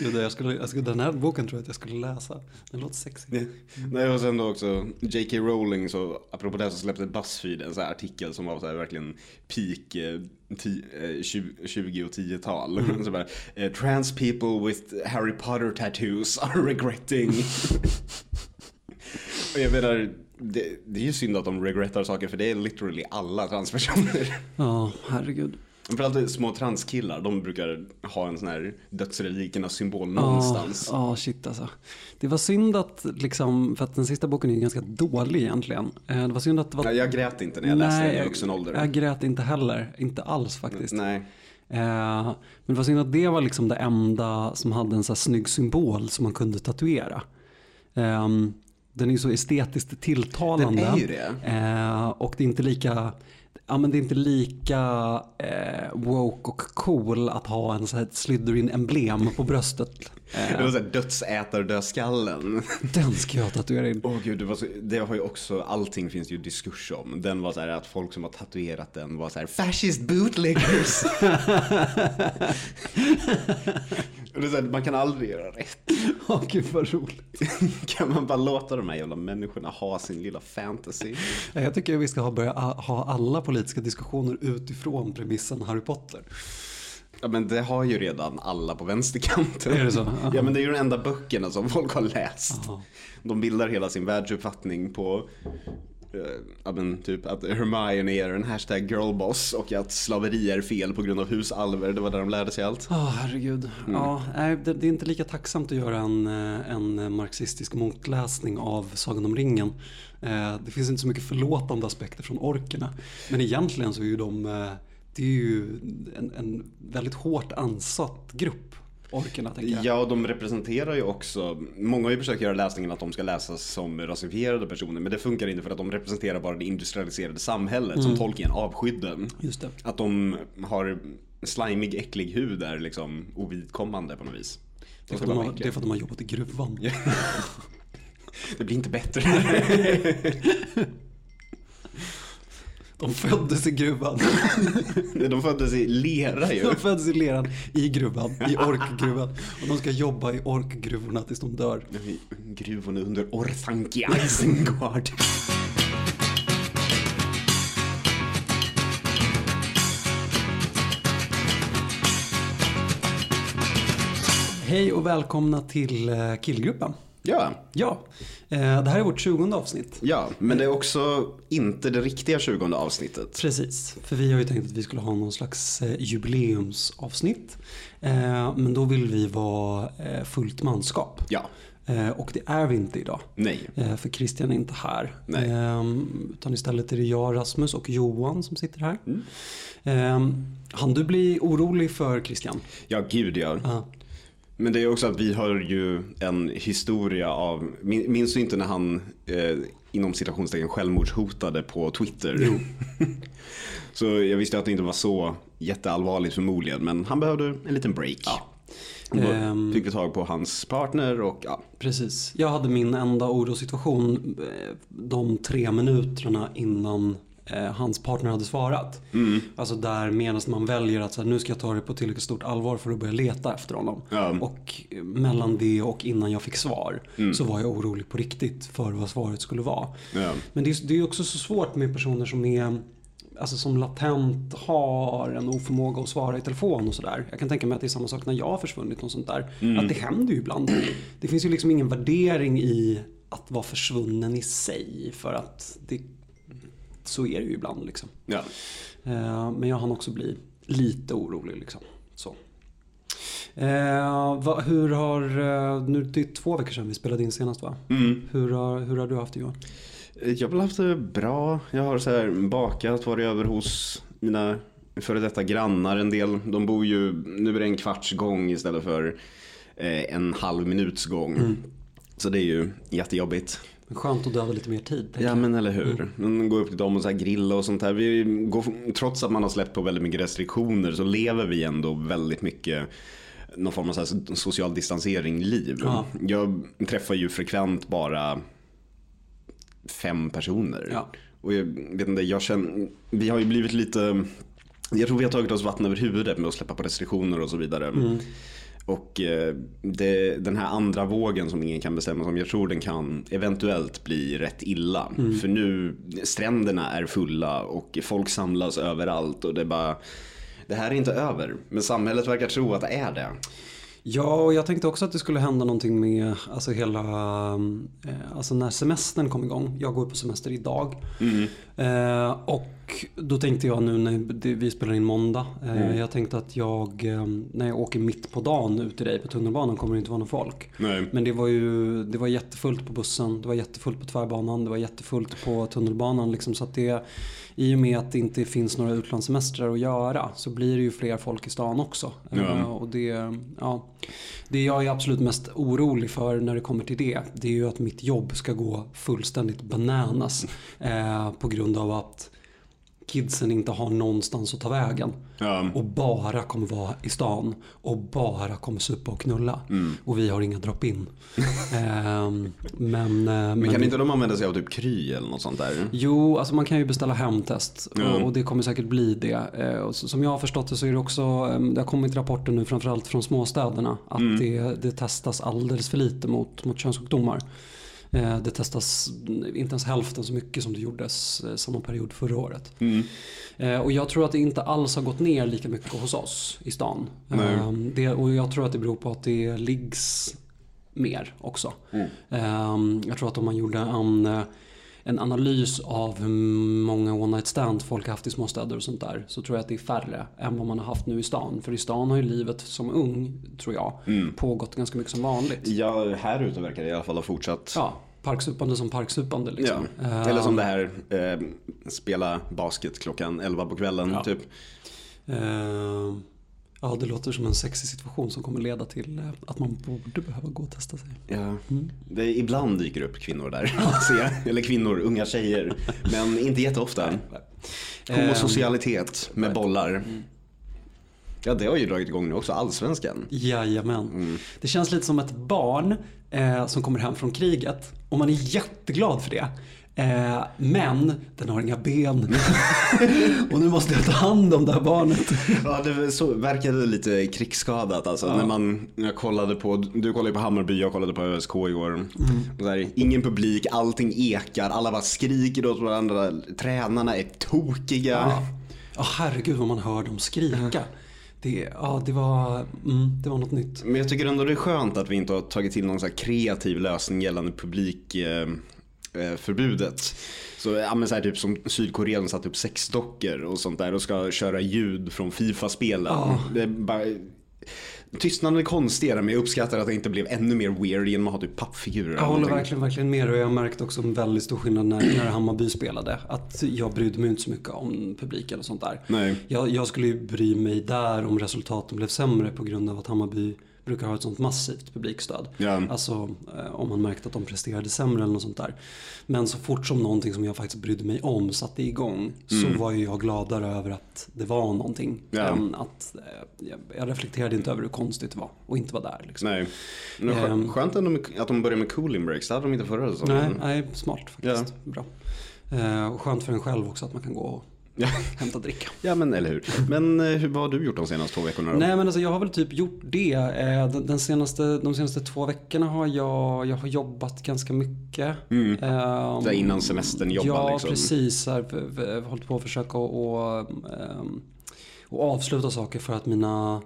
Gud, jag skulle, jag skulle, den här boken tror jag att jag skulle läsa. Den låter sexig. Nej. Nej, och sen då också J.K. Rowling, så apropå det så släppte Buzzfeed en här artikel som var så verkligen peak eh, ti, eh, 20, 20 och 10-tal. Så bara, eh, Trans people with Harry Potter tattoos are regretting. och jag menar, det, det är ju synd att de regrettar saker för det är literally alla transpersoner. Ja, herregud. Framförallt små transkillar, de brukar ha en sån här dödsrelikernas symbol någonstans. Ja, shit alltså. Det var synd att, liksom, för att den sista boken är ganska dålig egentligen. Eh, Det var synd att var... Nej, jag grät inte när jag läste den i vuxen ålder. jag grät inte heller. Inte alls faktiskt. Nej. Eh, men det var synd att det var liksom det enda som hade en så här snygg symbol som man kunde tatuera. Eh, den är ju så estetiskt tilltalande. Den är ju det. Eh, och det är inte lika Ja men det är inte lika eh, woke och cool att ha en sån här Slytherin-emblem på bröstet. Det var såhär dödsätardödskallen. Den ska jag tatuera in. Åh gud, det, så, det har ju också, allting finns ju diskurs om. Den var så här att folk som har tatuerat den var så här fascist bootleggers. Och det är så här, man kan aldrig göra rätt. Åh gud vad roligt. Kan man bara låta de här jävla människorna ha sin lilla fantasy? Jag tycker vi ska ha, börja ha alla politiska diskussioner utifrån premissen Harry Potter. Ja men det har ju redan alla på vänsterkanten. Är det så? Aha. Ja men det är ju de enda böckerna som folk har läst. Aha. De bildar hela sin världsuppfattning på ja, men typ att Hermione är en hashtag girlboss och att slaveri är fel på grund av husalver. Det var där de lärde sig allt. Ja, herregud. Ja, nej, det, det är inte lika tacksamt att göra en, eh, en marxistisk motläsning av Sagan om ringen. Eh, Det finns inte så mycket förlåtande aspekter från orkerna. Men egentligen så är ju de, eh, det är ju en, en väldigt hårt ansatt grupp, orkerna tänker jag. Ja, och de representerar ju också, många har ju försökt göra läsningen att de ska läsas som rasifierade personer, men det funkar inte för att de representerar bara det industrialiserade samhället som Tolkien avskydde. Just det. Att de har slimig, äcklig hud är liksom ovidkommande på något vis. Det är, de har, det är för att de har jobbat i gruvan. Det blir inte bättre. De föddes i gruvan. De föddes i lera ju. De föddes i leran i gruvan, i orkgruvan. Och de ska jobba i orkgruvorna tills de dör. Gruvorna under Orthanki Isengard. Hej och välkomna till eh, Killgruppen. Ja, Ja, eh, det här är vårt 20 avsnitt. ja, men det är också inte det riktiga 20 avsnittet. Precis, för vi har ju tänkt att vi skulle ha någon slags eh, jubileumsavsnitt. Eh, Men då vill vi vara fullt manskap. Ja, Och det är vi inte idag. nej. För Christian är inte här. Nej. Utan istället är det jag, Rasmus och Johan som sitter här. Mm. Han du bli orolig för Christian? Ja, gud ja. Ja. Men det är också att vi har ju en historia av, min- minns du inte när han eh, inom citationstecken självmordshotade på Twitter? Jo. så jag visste att det inte var så jätteallvarligt förmodligen, men han behövde en liten break. Ja. Ehm. fick vi tag på hans partner och ja, Precis. Jag hade min enda orosituation eh, de tre minuterna innan hans partner hade svarat. Mm. Alltså där medan man väljer att så här, nu ska jag ta det på tillräckligt stort allvar för att börja leta efter honom. Ja. Och eh, mellan det och innan jag fick svar Mm. så var jag orolig på riktigt för vad svaret skulle vara. Men det är, det är också så svårt med personer som är Alltså som latent har en oförmåga att svara i telefon och sådär. Jag kan tänka mig att det är samma sak när jag har försvunnit och sånt där. Mm. Att det händer ju ibland. Det finns ju liksom ingen värdering i att vara försvunnen i sig. För att det, så är det ju ibland liksom. ja. Eh, Men jag hann också bli lite orolig liksom. Så. Eh, vad- hur har, eh, nu det är två veckor sedan vi spelade in senast va? Mm. Hur, har, hur har du haft det Johan? Jag har haft det bra. Jag har så här bakat, varit över hos mina före detta grannar en del. De bor ju, nu är det en kvarts gång istället för eh, en halv minuts gång. Så det är ju jättejobbigt. Men Skönt att döda lite mer tid. Ja men eller hur. Man går upp till dem och så här grilla och sånt där. Vi går, trots att man har släppt på väldigt mycket restriktioner så lever vi ändå väldigt mycket någon form av så här social distansering-liv. Ja. Jag träffar ju frekvent bara fem personer. Ja. Och jag vet inte, jag känner, vi har ju blivit lite, jag tror vi har tagit oss vatten över huvudet med att släppa på restriktioner och så vidare. Mm. Och eh, det, den här andra vågen som ingen kan bestämma sig om, jag tror den kan eventuellt bli rätt illa. För nu, stränderna är fulla och folk samlas överallt och det är bara, det här är inte över. Men samhället verkar tro att det är det. Ja, och jag tänkte också att det skulle hända någonting med alltså hela, eh, alltså när semestern kom igång. Jag går på semester idag. Eh, och då tänkte jag nu när vi spelar in måndag. Eh, Jag tänkte att jag, eh, när jag åker mitt på dagen ut till dig på tunnelbanan kommer det inte vara någon folk. Nej. Men det var ju det var jättefullt på bussen, det var jättefullt på tvärbanan, det var jättefullt på tunnelbanan. Liksom, så att det, I och med att det inte finns några utlandssemestrar att göra så blir det ju fler folk i stan också. Ja. Eh, och det, ja, det jag är absolut mest orolig för när det kommer till det, det är ju att mitt jobb ska gå fullständigt bananas. Eh, på grund av att kidsen inte har någonstans att ta vägen. Ja. Och bara kommer vara i stan. Och bara kommer supa och knulla. Mm. Och vi har inga drop-in. Ehm, men, eh, Men kan inte de använda sig av typ Kry eller något sånt där? Jo, alltså man kan ju beställa hemtest Ja. och, och det kommer säkert bli det. Eh, och som jag har förstått det så är det också, eh, det har kommit rapporter nu framförallt från småstäderna att Mm. det, det testas alldeles för lite mot, mot könssjukdomar. Eh, det testas inte ens hälften så mycket som det gjordes eh, samma period förra året. Mm. Eh, och jag tror att det inte alls har gått ner lika mycket hos oss i stan. Det, och jag tror att det beror på att det liggs mer också. Mm. Jag tror att om man gjorde en, en analys av hur många one night stand folk har haft i småstäder och sånt där. Så tror jag att det är färre än vad man har haft nu i stan. För i stan har ju livet som ung, tror jag, Mm. pågått ganska mycket som vanligt. Ja, här ute verkar det i alla fall ha fortsatt. Ja, parksupande som parksupande liksom. Ja. Eh, Eller som det här, eh, spela basket klockan 11 på kvällen Ja. typ. Eh, ja, det låter som en sexig situation som kommer leda till eh, att man borde behöva gå och testa sig. Ja. Mm. Det, ibland dyker upp kvinnor där. Eller kvinnor, unga tjejer. Men inte jätteofta. Homosocialitet med bollar. Ja, det har ju dragit igång nu också, allsvenskan. Jajamän. Mm. Det känns lite som ett barn eh, som kommer hem från kriget och man är jätteglad för det. Eh, men den har inga ben. och nu måste jag ta hand om det här barnet. Ja, det så, verkade lite krigsskadat alltså. När man jag kollade på, du kollade på Hammarby, jag kollade på ÖSK igår. Så här, ingen publik, allting ekar, alla bara skriker åt varandra. Tränarna är tokiga. Ja, ja herregud vad man hör dem skrika. Det, ja, det, var, mm, det var något nytt. Men jag tycker ändå det är skönt att vi inte har tagit till någon så kreativ lösning gällande publikförbudet. Eh, förbudet. så ja, men så här, typ som Sydkorea satt upp sexdockor och sånt där och ska köra ljud från Fifa-spelen. Bara... Tystnaden är konstigare men jag uppskattar att det inte blev ännu mer weird genom att ha typ pappfigurer. Jag håller verkligen, verkligen med och jag har märkt också en väldigt stor skillnad när, när Hammarby spelade. Att jag brydde mig inte så mycket om publiken och sånt där. Nej. Jag, jag skulle ju bry mig där om resultaten blev sämre på grund av att Hammarby brukar ha ett sånt massivt publikstöd. Ja. Alltså eh, om man märkte att de presterade sämre eller något sånt där. Men så fort som någonting som jag faktiskt brydde mig om satte igång så var ju jag gladare över att det var någonting. Mm. Ja. Än att eh, jag, reflekterade inte över hur konstigt det var och inte vara där. Liksom. Nej. Men skö- Ehm. skönt ändå att de börjar med cooling breaks. Det hade de inte förra Nej, säsongen. nej, smart faktiskt. Bra. Eh, och skönt för en själv också att man kan gå och. hämta dricka. ja men eller hur. Men eh, hur, vad har du gjort de senaste två veckorna då? Nej men alltså jag har väl typ gjort det. Eh, den, senaste, de senaste två veckorna har jag, jag har jobbat ganska mycket. Mm. Ehm, Där innan semestern jobba Ja liksom. precis. Här, hållit på att försöka och, ehm, och avsluta saker för att mina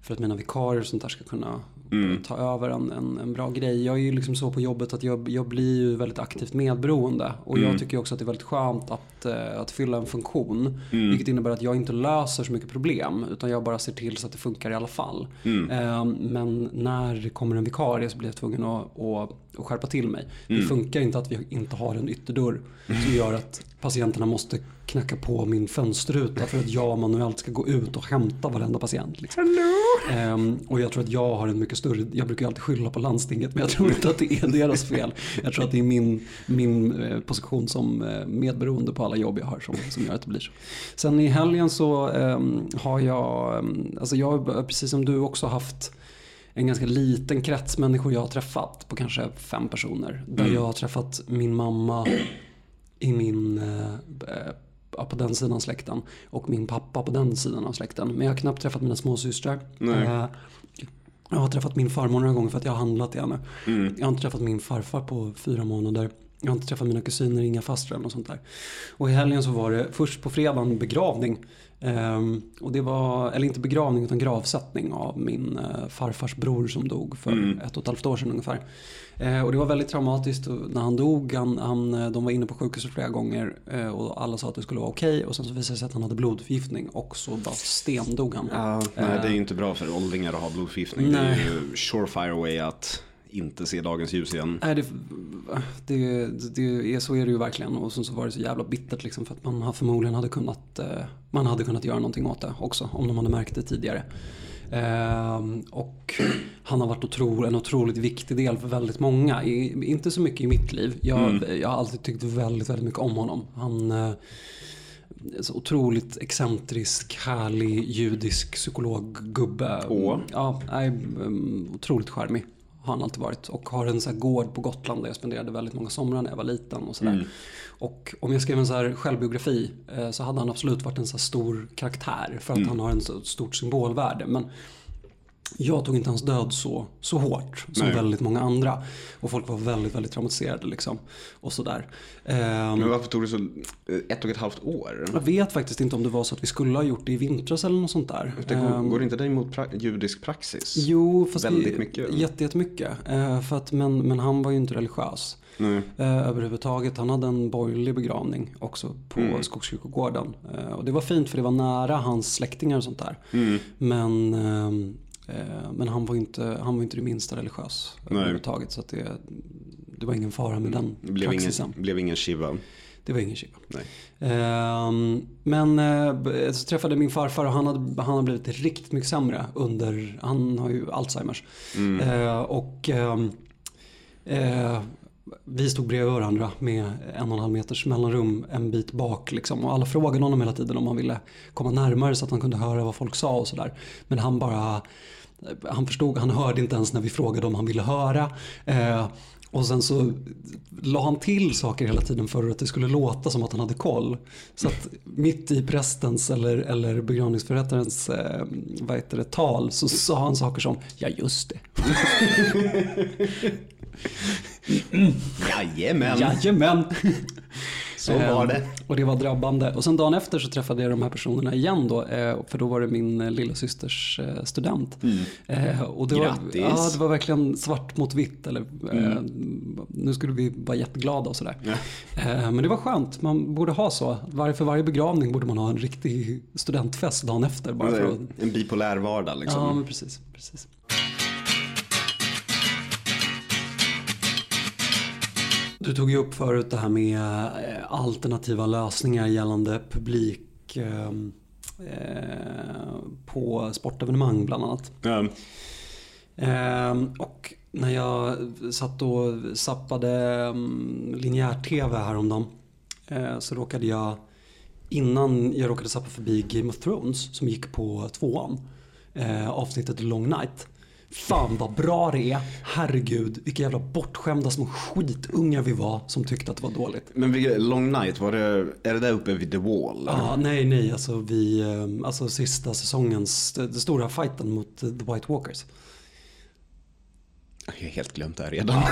för att mina vikarier och sånt där ska kunna Mm. ta över en, en, en bra grej. Jag är ju liksom så på jobbet att jag, jag blir ju väldigt aktivt medberoende. Och Mm. jag tycker också att det är väldigt skönt att, eh, att fylla en funktion. Mm. Vilket innebär att jag inte löser så mycket problem. Utan jag bara ser till så att det funkar i alla fall. Mm. Eh, men när det kommer en vikarie så blir jag tvungen att, att, att skärpa till mig. Det Mm. funkar inte att vi inte har en ytterdörr som gör att patienterna måste knacka på min fönsterruta för att jag manuellt ska gå ut och hämta varenda patient. Liksom. Ehm, och jag tror att jag har en mycket större, jag brukar alltid skylla på landstinget men jag tror inte att det är deras fel. Jag tror att det är min, min eh, position som eh, medberoende på alla jobb jag har som, som gör att det blir så. Sen i helgen så ehm, har jag, ehm, alltså jag har precis som du också haft en ganska liten krets människor jag har träffat på kanske fem personer. Där Mm. jag har träffat min mamma i min, ja, på den sidan av släkten och min pappa på den sidan av släkten. Men jag har knappt träffat mina småsystrar. Nej. Eh, Jag har träffat min farmor några gånger för att jag har handlat till henne. Jag har inte träffat min farfar på fyra månader. Jag har inte träffat mina kusiner, inga fastrar och sånt där. Och i helgen så var det först på fredagen begravning. Ehm, och det var, eller inte begravning utan gravsättning av min eh, farfars bror som dog för ett och ett halvt år sedan ungefär. Eh, och det var väldigt traumatiskt när han dog. Han, han, eh, de var inne på sjukhuset flera gånger och alla sa att det skulle vara okej. Och sen så visade det sig att han hade blodförgiftning och så bara stendog han. Ja, nej, det är ju inte bra för åldringar att ha blodförgiftning. Det är ju surefire way att inte se dagens ljus igen. Nej, det, det, det är, så är det ju verkligen. Och sen så var det så jävla bittert liksom för att man förmodligen hade kunnat, eh, man hade kunnat göra någonting åt det också om de hade märkt det tidigare. Ehm, och han har varit otro, en otroligt viktig del för väldigt många. I, inte så mycket i mitt liv. Jag, jag har alltid tyckt väldigt, väldigt mycket om honom. Han eh, så otroligt excentrisk, härlig, judisk psykologgubbe. Åh. Ja, nej, um, otroligt charmig har han alltid varit. Och har en så gård på Gotland där jag spenderade väldigt många somrar när jag var liten och sådär. Och om jag skrev en så här självbiografi eh, så hade han absolut varit en så stor karaktär. För att han har en så stort symbolvärde. Men jag tog inte hans död så, så hårt som Nej. väldigt många andra. Och folk var väldigt, väldigt traumatiserade liksom. Och sådär. Ehm, Men varför tog det så ett och ett halvt år? jag vet faktiskt inte om det var så att vi skulle ha gjort det i vintras eller något sånt där. Det går, Ehm, går inte det emot pra- judisk praxis? Jo, fast Väldigt mycket. Jätte, jättemycket. Eh, för att, men, men han var ju inte religiös. Nej. Eh, överhuvudtaget. Han hade en borgerlig begravning också på Mm. Skogskyrkogården. Eh, och det var fint för det var nära hans släktingar och sånt där. Mm. Men, ehm, eh, men han, var inte, han var inte det minsta religiös Nej. överhuvudtaget. Så att det, det var ingen fara med den Det blev praxisen. ingen, blev ingen shiva. Det var ingen shiva. Nej. Ehm, men eh, så träffade jag min farfar och han hade, han hade blivit riktigt mycket sämre under, han har ju Alzheimers. Eh, och ehm, eh, vi stod bredvid varandra med en och en halv meters mellanrum en bit bak. Liksom. Och alla frågade honom hela tiden om han ville komma närmare så att han kunde höra vad folk sa och sådär. Men han bara, han förstod, han hörde inte ens när vi frågade om han ville höra. Eh, och sen så la han till saker hela tiden för att det skulle låta som att han hade koll. Så att mitt i prästens eller, eller begravningsförrättarens eh, vad heter det, tal så sa han saker som ja just det. Jajamän, Jajamän. Så var det. Eh, Och det var drabbande. Och sen dagen efter så träffade jag de här personerna igen då. eh, För då var det min eh, lilla systers eh, student. Eh, Och det var, Mm. Grattis. ja, det var verkligen svart mot vitt. Eller, eh, Nu skulle vi vara jätteglada och sådär. Ja. Men det var skönt. Man borde ha så. För varje begravning borde man ha en riktig studentfest dagen efter. Bara för att, En bipolär vardag liksom. ja, men precis. precis. Du tog ju upp förut det här med eh, alternativa lösningar gällande publik eh, eh, på sportevenemang bland annat. Ja. Eh, och när jag satt och zappade um, linjär-tv häromdagen eh, så råkade jag innan jag råkade zappa förbi Game of Thrones som gick på tvåan. Eh, avsnittet Long Night. Fan vad bra det är. Herregud vilka jävla bortskämda små skitungar vi var som tyckte att det var dåligt. Men Long Night, var det, är det där uppe vid The Wall? Ja, nej, nej, alltså vi, eh, alltså sista säsongens, den stora fighten mot eh, The White Walkers. Jag har helt glömt det här redan.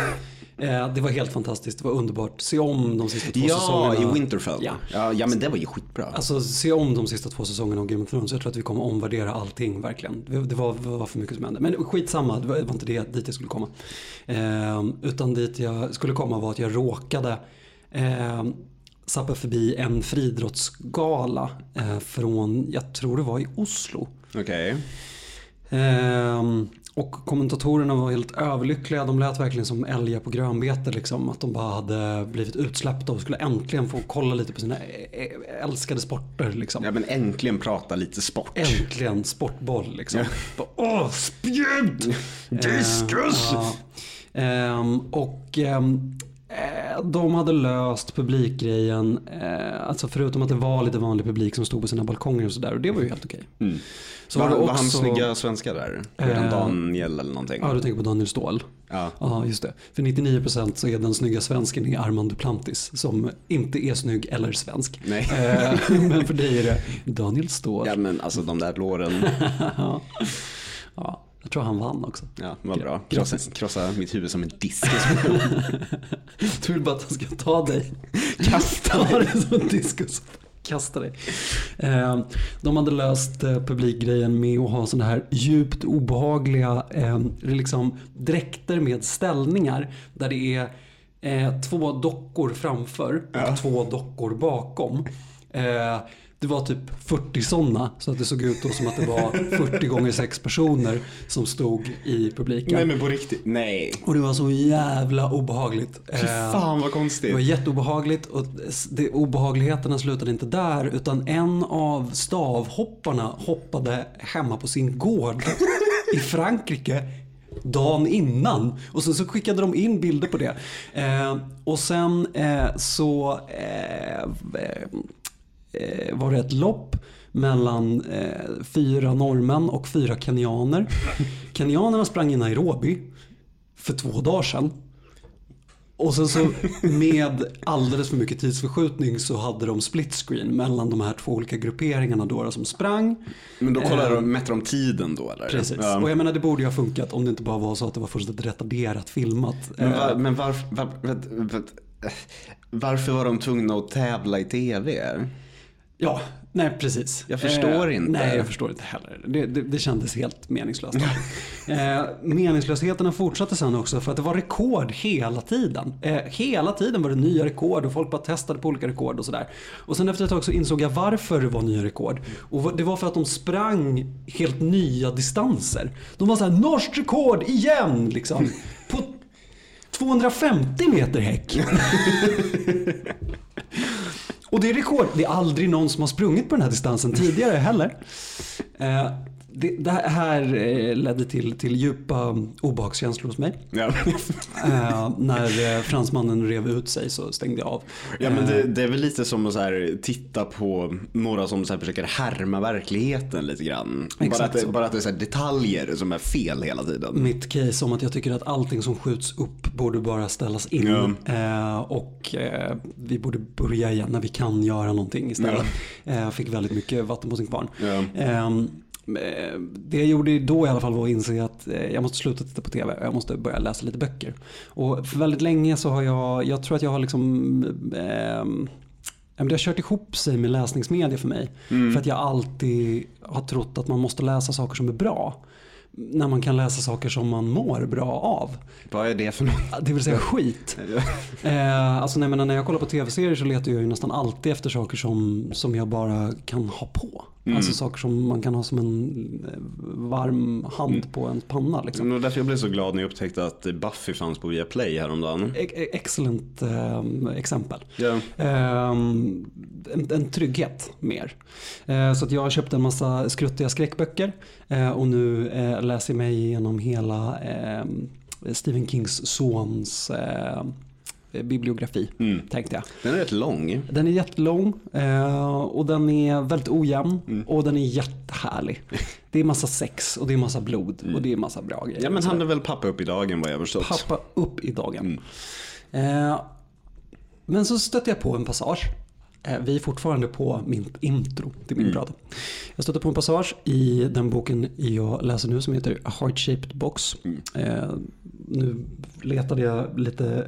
Eh, det var helt fantastiskt, det var underbart. Se om de sista två Ja, säsongerna. i Winterfell. Ja. Ja. Ja, men det var ju skitbra. Alltså se om de sista två säsongerna av Game of Thrones. Jag tror att vi kommer omvärdera allting verkligen. Det var, var för mycket som hände. Men skitsamma, det var, inte det, dit jag skulle komma. Eh, utan dit jag skulle komma var att jag råkade eh, zappa förbi en friidrottsgala eh, från, jag tror det var i Oslo. Okej. Ehm, och kommentatorerna var helt överlyckliga. De lät verkligen som älgar på grönbete. Liksom. Att de bara hade blivit utsläppta och skulle äntligen få kolla lite på sina älskade sporter. Liksom. Ja, men äntligen prata lite sport. Äntligen sportboll liksom. Bara, Åh, spjut! Diskus! Eh, ja. Ehm, och eh, de hade löst publikgrejen. Eh, alltså förutom att det var lite vanlig publik som stod på sina balkonger och sådär. Och det var ju helt okej. Mm. Så var, var var han snygga svenskar där? Eh, Daniel eller någonting? Ja, du tänker på Daniel Ståhl. Ja. Ja, just det. För 99% så är den snygga svensken i Armand Duplantis som inte är snygg eller svensk. Nej. Eh, Men för dig är det Daniel Ståhl. Ja men alltså de där låren. Ja. Ja. Jag tror han vann också. Ja, vad bra. Krossa, krossa mitt huvud som en diskus. Du vill bara att han ska ta dig. Kasta Ta dig som en diskus. Kasta dig. Eh, De hade löst eh, publikgrejen med att ha sådana här djupt obehagliga eh, liksom dräkter med ställningar. Där det är två dockor framför och två dockor bakom. Eh, det var typ 40 sådana så att det såg ut som att det var 40 gånger 6 personer som stod i publiken. Nej men på riktigt, nej. Och det var så jävla obehagligt. Fy Eh, fan vad det var konstigt. jätteobehagligt och det, obehagligheterna slutade inte där utan en av stavhopparna hoppade hemma på sin gård i Frankrike dagen innan. Och sen så skickade de in bilder på det. Eh, och sen eh, så eh, eh, var det ett lopp mellan eh, fyra norrmän och fyra kenyaner. Kenyanerna sprang i Nairobi för två dagar sedan. Och sen så med alldeles för mycket tidsförskjutning så hade de split screen mellan de här två olika grupperingarna då, som sprang. Men då kollar de, mätte de tiden då eller? Precis. Ja. Och jag menar det borde ju ha funkat om det inte bara var så att det var fullständigt retarderat filmat. Men, Eh, var, men varför, var, var, var, varför var de tvungna att tävla i tv? Ja, nej precis. Jag förstår inte. Nej, jag förstår inte heller. Det, det, det kändes helt meningslöst. eh, meningslösheten fortsatte sen också för att det var rekord hela tiden. Eh, hela tiden var det nya rekord och folk bara testade på olika rekord och sådär. Och sen efter ett tag så insåg jag varför det var nya rekord. Och det var för att de sprang helt nya distanser. De var så här, norskt rekord igen liksom. På 250 meter häck. Och det är rekord. Det är aldrig någon som har sprungit på den här distansen tidigare heller. Eh, Eh, det, det här eh, ledde till, till djupa obehagskänslor hos mig. Ja, Eh, när eh, fransmannen rev ut sig så stängde jag av. ja men det, det är väl lite som att här, titta på några som så här, försöker härma verkligheten lite grann. Bara Exakt att, det, bara att det är här, detaljer som är fel hela tiden. Mitt case om att jag tycker att allting som skjuts upp borde bara ställas in. Eh, och eh, vi borde börja igen när vi kan göra någonting istället. Eh, fick väldigt mycket vatten på sin kvarn. Ja. Eh, det jag gjorde då i alla fall var att inse att eh, jag måste sluta titta på tv. Jag måste börja läsa lite böcker. Och för väldigt länge så har jag, jag tror att jag har liksom men det har kört ihop sig med läsningsmedia för mig. För att jag alltid har trott att man måste läsa saker som är bra. När man kan läsa saker som man mår bra av. Vad är det för något? Det vill säga skit. Eh, alltså jag menar, när jag kollar på tv-serier så letar jag ju nästan alltid efter saker som, som jag bara kan ha på. Alltså saker som man kan ha som en eh, varm hand på en panna. Liksom. Det var därför jag blev så glad när jag upptäckte att Buffy fanns på Viaplay häromdagen. E- e- Excellent eh, exempel. Ja. Eh, en, en trygghet mer. Eh, så att jag har köpt en massa skruttiga skräckböcker eh, och nu eh, läser jag mig igenom hela eh, Stephen Kings sons bibliografi. Mm. Tänkte jag. Den är rätt lång. Den är jättelång eh, och den är väldigt ojämn och den är jättehärlig. Det är massa sex och det är massa blod och det är massa bra grejer. Ja men han är väl pappa upp i dagen vad jag förstått. pappa upp i dagen. Eh, men så stötte jag på en passage. Eh, vi är fortfarande på min intro till min prat. Jag stötte på en passage i den boken jag läser nu som heter A Heart Shaped Box. Eh, nu letade jag lite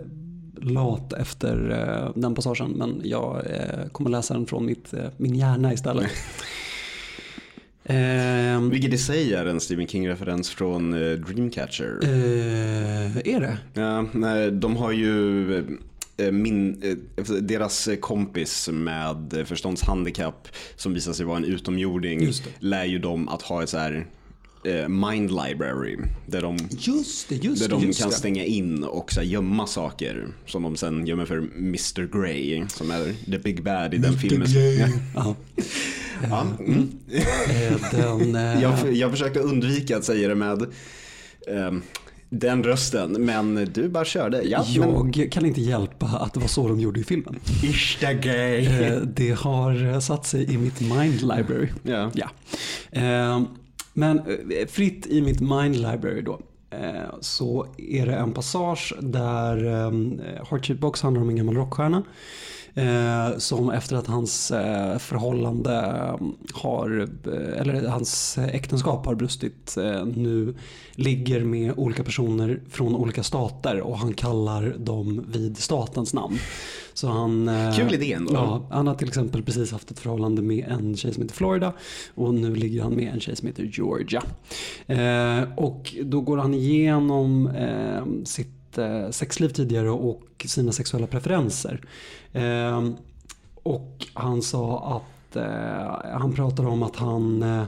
lat efter eh, den passagen men jag eh, kommer läsa den från mitt, eh, min hjärna istället. Eh, Vilket i sig är en Stephen King-referens från eh, Dreamcatcher. eh, är det? Ja, nej, de har ju min, deras kompis med förståndshandikapp som visar sig vara en utomjording lär ju dem att ha ett så här mind library där de, Just det, just där de just kan det. stänga in och så här, gömma saker som de sen gömmer för Mr Grey som är the big bad i den filmen. Ja. Ja, mm. Eh, Den, eh, jag, jag försökte undvika att säga det med ehm, den rösten men du bara körde. Ja, men, jag kan inte hjälpa att det var så de gjorde i filmen. Is the gay? Eh, Det har eh, satt sig i mitt mind library. Ja. Ja. Men eh, fritt i mitt mind library då. Eh, så är det en passage där eh, Heart Box handlar om en gammal rockstjärna. Eh, som efter att hans eh, förhållande har, eh, eller hans äktenskap har brustit eh, nu ligger med olika personer från olika stater och han kallar dem vid statens namn. Så han, eh, Kul idé ändå. Ja, han har till exempel precis haft ett förhållande med en tjej som heter Florida och nu ligger han med en tjej som heter Georgia. Eh, och då går han igenom eh, sitt eh, sexliv tidigare och sina sexuella preferenser. Ehm, och han sa att eh, han pratar om att han eh,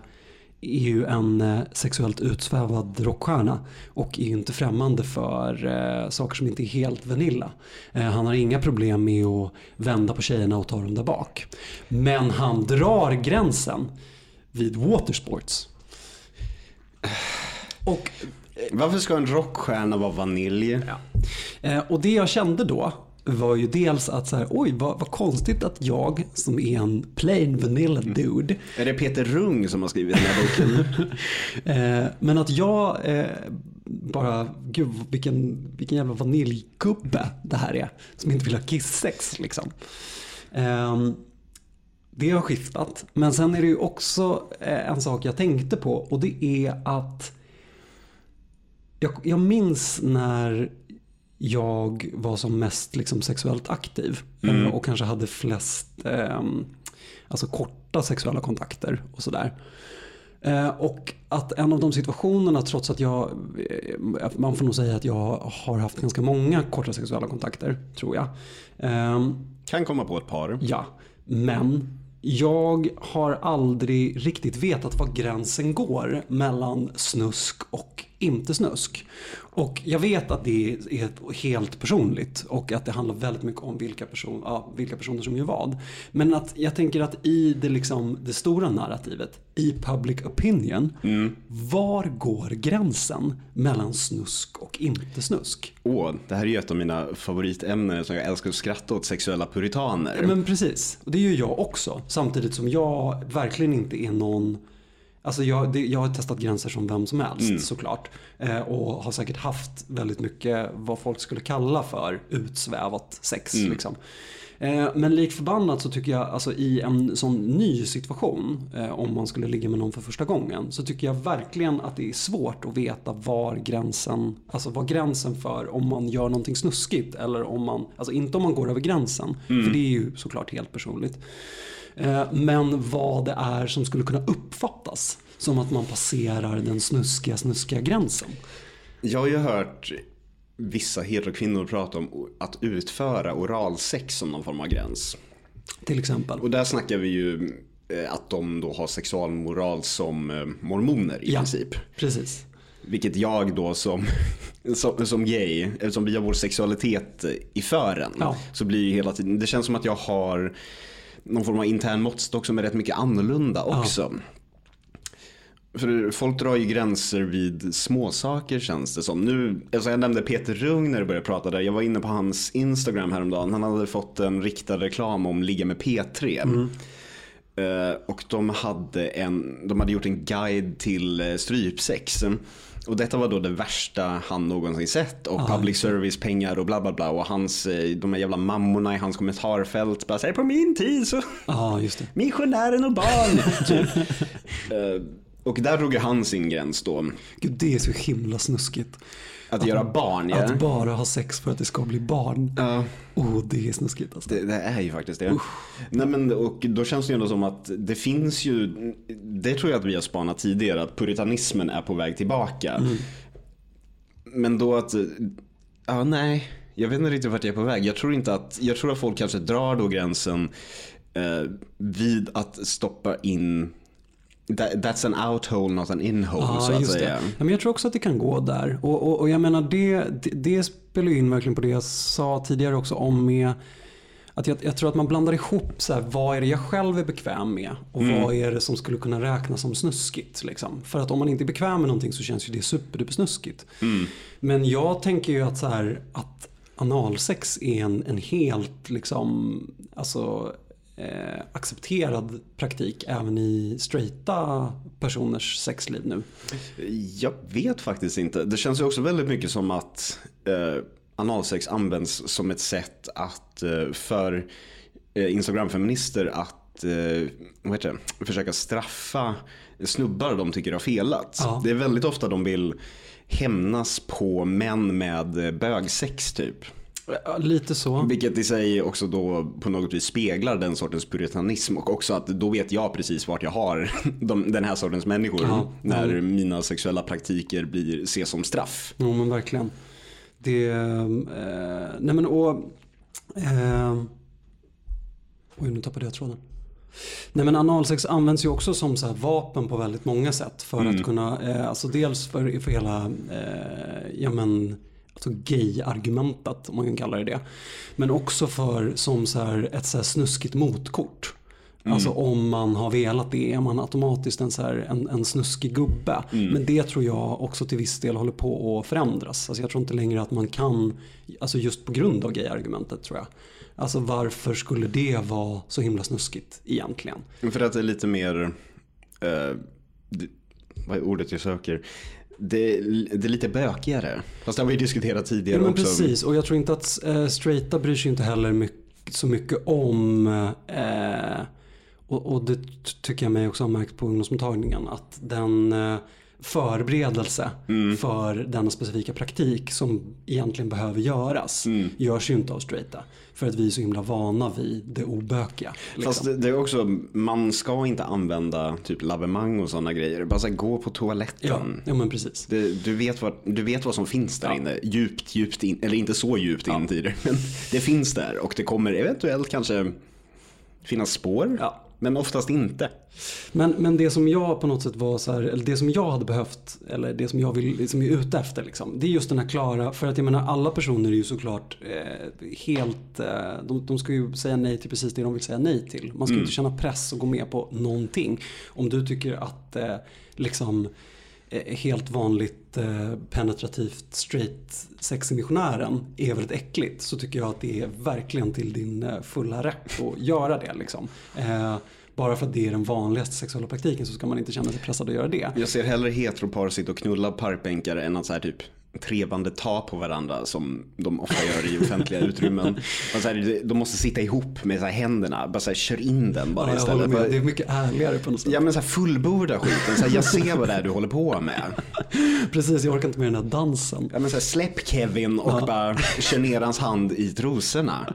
är ju en sexuellt utsvävad rockstjärna och är ju inte främmande för eh, saker som inte är helt vanilla. Eh, han har inga problem med att vända på tjejerna och ta dem där bak. Men han drar gränsen vid watersports. Och varför ska en rockstjärna vara vanilj? Ja. Eh, och det jag kände då var ju dels att så här, oj vad, vad konstigt att jag som är en plain vanilla dude. Är det Peter Rung som har skrivit den här boken? eh, men att jag eh, bara, gud vilken, vilken jävla vaniljgubbe det här är. Som inte vill ha kisssex liksom. Eh, det har skiftat. Men sen är det ju också eh, en sak jag tänkte på och det är att jag, jag minns när jag var som mest liksom sexuellt aktiv mm. och kanske hade flest eh, alltså korta sexuella kontakter och sådär. Eh, och att en av de situationerna, trots att jag, eh, man får nog säga att jag har haft ganska många korta sexuella kontakter, tror jag. Eh, kan komma på ett par. Ja, men jag har aldrig riktigt vetat var gränsen går mellan snusk och inte snusk. Och jag vet att det är helt personligt och att det handlar väldigt mycket om vilka, person, ja, vilka personer som gör vad. Men att jag tänker att i det, liksom, det stora narrativet, i public opinion, mm. var går gränsen mellan snusk och inte snusk? Åh, det här är ju ett av mina favoritämnen som jag älskar att skratta åt sexuella puritaner. Men precis, och det gör jag också. Samtidigt som jag verkligen inte är någon Alltså jag, det, jag har testat gränser som vem som helst mm. såklart. Eh, och har säkert haft väldigt mycket vad folk skulle kalla för utsvävat sex. Mm. Liksom. Eh, men lik förbannat så tycker jag, alltså i en sån ny situation, eh, om man skulle ligga med någon för första gången, så tycker jag verkligen att det är svårt att veta var gränsen, alltså var gränsen för om man gör någonting snuskigt eller om man, alltså inte om man går över gränsen, mm. för det är ju såklart helt personligt. Eh, men vad det är som skulle kunna uppfattas som att man passerar den snuskiga, snuskiga gränsen. Jag har ju hört vissa heterokvinnor prata om att utföra oralsex som någon form av gräns. Till exempel. Och där snackar vi ju eh, att de då har sexualmoral som eh, mormoner i ja, princip. Precis. Vilket jag då som, som, som gay, eftersom vi har vår sexualitet i fören, ja. så blir ju hela tiden, det känns som att jag har någon form av intern måttstock som är rätt mycket annorlunda också. Ja. För folk drar ju gränser vid småsaker känns det som. Nu, alltså jag nämnde Peter Rung när du började prata där. Jag var inne på hans Instagram häromdagen. Han hade fått en riktad reklam om ligga med P3. Mm. Uh, och de hade, en, de hade gjort en guide till uh, strypsex. Och detta var då det värsta han någonsin sett och ah, public service pengar och bla bla bla och hans, eh, de här jävla mammorna i hans kommentarfält bara säger på min tid så ah, just det. missionären och barn. typ. uh, och där drog ju han sin gräns då. Gud det är så himla snuskigt. Att, att göra barn ja. Att bara ha sex för att det ska bli barn. Ja. Oh, det är snuskigt alltså. Det, det är ju faktiskt det. Nej, men, och då känns det ju ändå som att det finns ju, det tror jag att vi har spanat tidigare, att puritanismen är på väg tillbaka. Mm. Men då att, ja nej, jag vet inte riktigt vart jag är på väg. Jag tror inte att, jag tror att folk kanske drar då gränsen eh, vid att stoppa in That's an outhole not an inhole ah, så att säga. Ja, men jag tror också att det kan gå där. Och, och, och jag menar det, det, det spelar in verkligen på det jag sa tidigare också om med att jag, jag tror att man blandar ihop så här, vad är det jag själv är bekväm med och mm. vad är det som skulle kunna räknas som snuskigt. Liksom. För att om man inte är bekväm med någonting så känns ju det superdupersnuskigt. Mm. Men jag tänker ju att, så här, att analsex är en, en helt liksom, alltså eh, accepterad praktik även i straighta personers sexliv nu? Jag vet faktiskt inte. Det känns ju också väldigt mycket som att eh, analsex används som ett sätt att eh, för eh, Instagram-feminister att eh, det? försöka straffa snubbar de tycker har felat. Ja. Det är väldigt ofta de vill hämnas på män med eh, bögsex typ. Ja, Lite så. Vilket i sig också då på något vis speglar den sortens puritanism och också att då vet jag precis vart jag har de, den här sortens människor Ja. när Mm. mina sexuella praktiker blir ses som straff. Jo men verkligen. Det, eh, nej men och, eh, oj nu tappade jag tråden. Nej men analsex används ju också som så vapen på väldigt många sätt. För att kunna, eh, alltså dels för, för hela, eh, ja men, alltså gay-argumentet om man kan kalla det det. Men också för som så här, ett så här snuskigt motkort. Alltså om man har velat det är man automatiskt en, så här, en, en snuskig gubbe. Men det tror jag också till viss del håller på att förändras. Alltså jag tror inte längre att man kan, alltså just på grund av gay-argumentet tror jag. Alltså varför skulle det vara så himla snuskigt egentligen? För att det är lite mer, eh, vad är ordet jag söker? Det, det är lite bökigare. Fast det har vi diskuterat tidigare Ja, men också. precis, och jag tror inte att eh, straighta bryr sig inte heller mycket, så mycket om eh, och, och det tycker jag mig också ha märkt på ungdomsmottagningen att den eh, förberedelse Mm. för denna specifika praktik som egentligen behöver göras Mm. görs ju inte av straighta. För att vi är så himla vana vid det obökiga. Liksom. Fast det, det är också, man ska inte använda typ lavemang och sådana grejer. Bara så här, gå på toaletten. ja, ja men precis. Det, du, vet vad, du vet vad som finns där Ja. inne. Djupt, djupt in. Eller inte så djupt in i det. Men det finns där. Och det kommer eventuellt kanske finnas spår. Ja. Men oftast inte. Men, men det som jag på något sätt var så här, eller det som jag hade behövt, eller det som jag vill, som är ute efter liksom. Det är just den här klara, för att jag menar alla personer är ju såklart eh, helt, eh, de, de ska ju säga nej till precis det de vill säga nej till. Man ska ju inte känna press och gå med på någonting. Om du tycker att eh, liksom Eh, helt vanligt eh, penetrativt straight sex i missionären är väldigt äckligt så tycker jag att det är verkligen till din eh, fulla rätt att göra det. Liksom. Bara för att det är den vanligaste sexuella praktiken så ska man inte känna sig pressad att göra det. Jag ser hellre heteropar sitta och knulla parkbänkar än att så här typ trevande ta på varandra som de ofta gör i offentliga utrymmen. Här, de måste sitta ihop med så här händerna. Bara så här, kör in den bara Ja, istället. Bara- Det är mycket ärligare på något sätt. Ja men så här fullborda skiten. Så här, jag ser vad det är du håller på med. Precis, jag orkar inte med den här dansen. Ja men så här, släpp Kevin och bara kör ner hans hand i trosorna.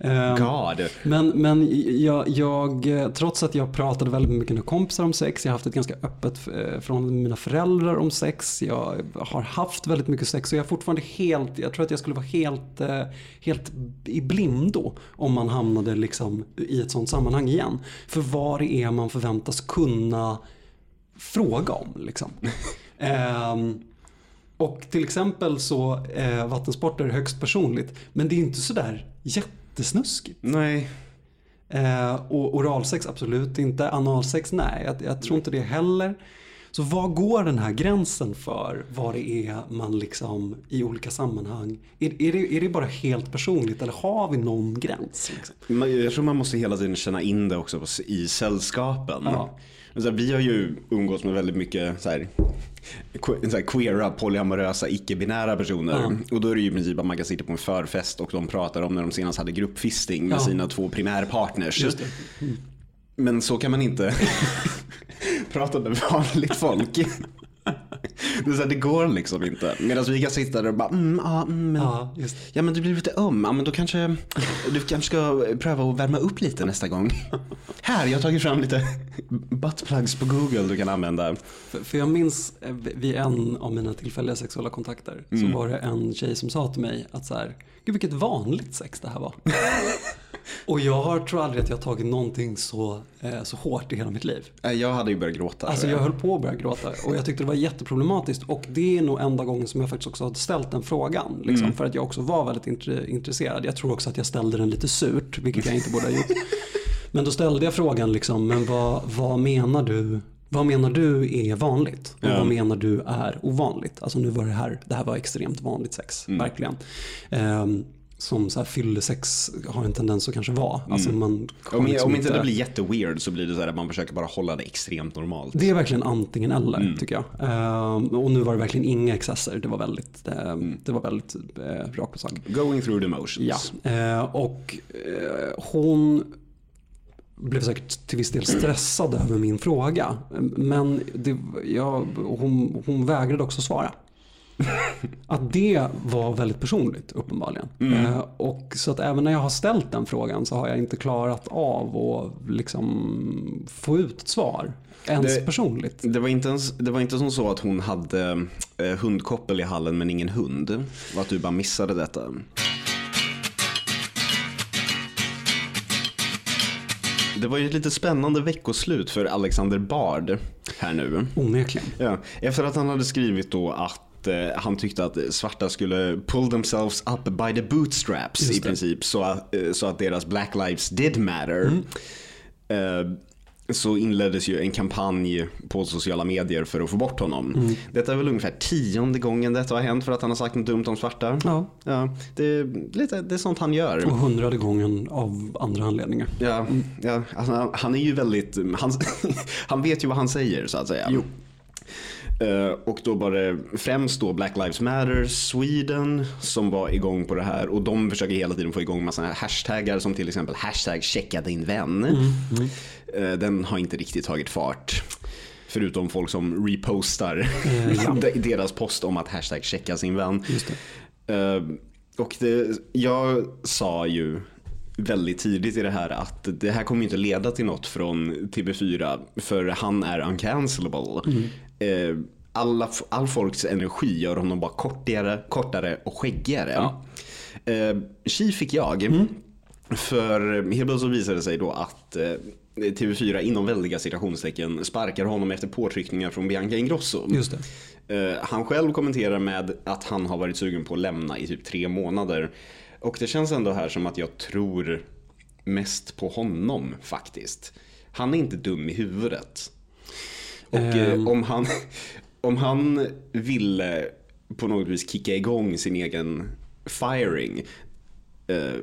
Ehm, God. Men, men jag, jag, trots att jag pratade väldigt mycket med kompisar om sex, jag har haft ett ganska öppet eh, med mina föräldrar om sex, jag har haft väldigt mycket sex och jag är fortfarande helt, jag tror att jag skulle vara helt, eh, helt i blindo om man hamnade liksom i ett sånt sammanhang igen. För vad det är man förväntas kunna fråga om liksom. Ehm, och till exempel så eh, vattensport är högst personligt men det är inte sådär jättesnuskigt. Nej. Eh, och oralsex absolut inte. Analsex nej, jag, jag tror inte det heller. Så var går den här gränsen för vad det är man liksom i olika sammanhang, är, är, det, är det bara helt personligt eller har vi någon gräns? Liksom? Jag tror man måste hela tiden känna in det också i sällskapen. Ja. Här, vi har ju umgås med väldigt mycket så här, så här queera, polyamorösa, icke-binära personer. Och då är det ju i princip att man kan sitta på en förfest och de pratar om när de senast hade gruppfisting med Ja. sina två primärpartners. Det. Men så kan man inte prata med vanligt folk. Det, här, det går liksom inte. Medan vi kan sitta där och bara, mm, ja, mm, men, Ja, just ja men du blir lite öm, ja men då kanske du kanske ska pröva att värma upp lite nästa gång. Här, jag har tagit fram lite buttplugs på Google du kan använda. För, för jag minns eh, vid en av mina tillfälliga sexuella kontakter så var det en tjej som sa till mig att så här, gud vilket vanligt sex det här var. Och jag har, tror aldrig att jag har tagit någonting så, eh, så hårt i hela mitt liv. Jag hade ju börjat gråta. Alltså jag höll på att börja gråta och jag tyckte det var jätteproblematiskt och det är nog enda gången som jag faktiskt också har ställt den frågan. Liksom, För att jag också var väldigt intre- intresserad. Jag tror också att jag ställde den lite surt, vilket jag inte borde ha gjort. Men då ställde jag frågan liksom, men vad, vad menar du? Vad menar du är vanligt? Och Ja. vad menar du är ovanligt? Alltså nu var det här, det här var extremt vanligt sex, verkligen. Ehm, som så här fyllesex har en tendens att kanske vara. Alltså man Om, liksom om inte det blir jätteweird så blir det så här att man försöker bara hålla det extremt normalt. Det är verkligen antingen eller tycker jag. Ehm, och nu var det verkligen inga excesser. Det var väldigt, eh, det var väldigt eh, rakt på sak. Going through the motions. Ja, eh, och eh, hon blev säkert till viss del stressad över min fråga. Men det, jag, hon, hon vägrade också svara. Att det var väldigt personligt uppenbarligen. Eh, och så att även när jag har ställt den frågan så har jag inte klarat av att liksom få ut ett svar. Ens Det- personligt. Det var, inte ens, det var inte som så att hon hade eh, hundkoppel i hallen men ingen hund. Och att du bara missade detta. Det var ju ett lite spännande veckoslut för Alexander Bard här nu. Onekligen. Ja, efter att han hade skrivit då att eh, han tyckte att svarta skulle pull themselves up by the bootstraps i princip så att, eh, så att deras black lives did matter. Eh, så inleddes ju en kampanj på sociala medier för att få bort honom. Detta är väl ungefär tionde gången detta har hänt för att han har sagt något dumt om svarta. Ja. Ja, det, är lite, det är sånt han gör. Och hundrade gången av andra anledningar. Ja, ja alltså, han- han är ju väldigt, han, han vet ju vad han säger så att säga. Jo. Eh, och då var det främst då Black Lives Matter Sweden som var igång på det här och de försöker hela tiden få igång massa hashtaggar som till exempel hashtag checka din vän. Eh, den har inte riktigt tagit fart. Förutom folk som repostar deras post om att hashtag checka sin vän. Och det, jag sa ju väldigt tidigt i det här att det här kommer inte leda till något från TV4 för han är uncancelable. Eh, alla, all folks energi gör honom bara kortare, kortare och skäggigare. Ja. Eh, fick jag. För helt plötsligt visade det sig då att eh, TV4 inom väldiga citationstecken sparkar honom efter påtryckningar från Bianca Ingrosso. Just det. Eh, han själv kommenterar med att han har varit sugen på att lämna i typ tre månader. Och det känns ändå här som att jag tror mest på honom faktiskt. Han är inte dum i huvudet. Och Ehm. om, han, om han ville på något vis kicka igång sin egen firing eh,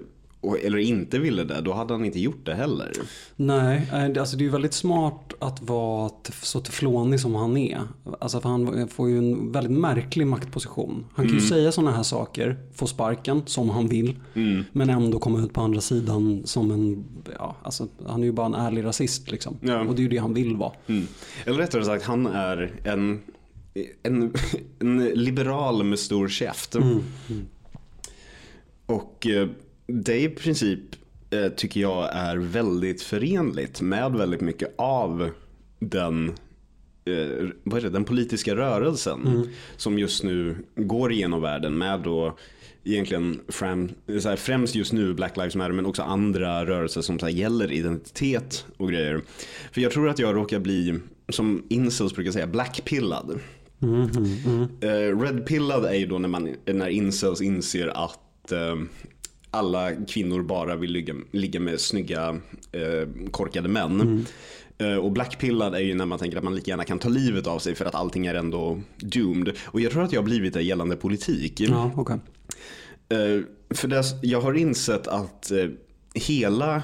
eller inte ville det, då hade han inte gjort det heller. Nej, eh, alltså det är ju väldigt smart att vara så teflonig som han är. Alltså för han får ju en väldigt märklig maktposition. Han kan ju säga sådana här saker, få sparken som han vill. Men ändå komma ut på andra sidan som en, ja, alltså han är ju bara en ärlig rasist liksom. Ja. Och det är ju det han vill vara. Mm. Eller rättare sagt, han är en, en, en liberal med stor käft. Och eh, det i princip eh, tycker jag är väldigt förenligt med väldigt mycket av den eh, vad är det, den politiska rörelsen som just nu går igenom världen med då egentligen fram, så här, främst just nu Black Lives Matter men också andra rörelser som så här, gäller identitet och grejer. För jag tror att jag råkar bli, som incels brukar säga, blackpillad. Eh, Redpillad är ju då när, man, när incels inser att alla kvinnor bara vill ligga, ligga med snygga eh, korkade män. Eh, och blackpillad är ju när man tänker att man lika gärna kan ta livet av sig för att allting är ändå doomed. Och jag tror att jag har blivit det gällande politik. Ja, okej. Eh, för det, jag har insett att eh, hela,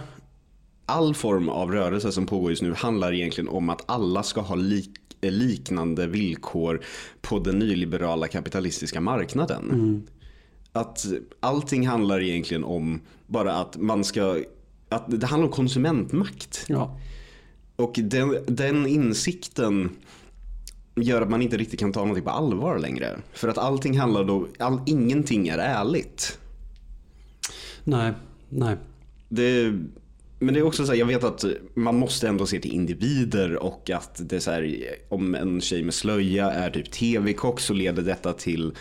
all form av rörelse som pågår just nu handlar egentligen om att alla ska ha lik, liknande villkor på den nyliberala kapitalistiska marknaden. Att allting handlar egentligen om bara att man ska, att det handlar om konsumentmakt. Ja. Och den, den insikten gör att man inte riktigt kan ta någonting på allvar längre. För att allting handlar då, all, ingenting är ärligt. Nej, nej. Det, men det är också så här, jag vet att man måste ändå se till individer och att det är här, om en tjej med slöja är typ tv-kock så leder detta till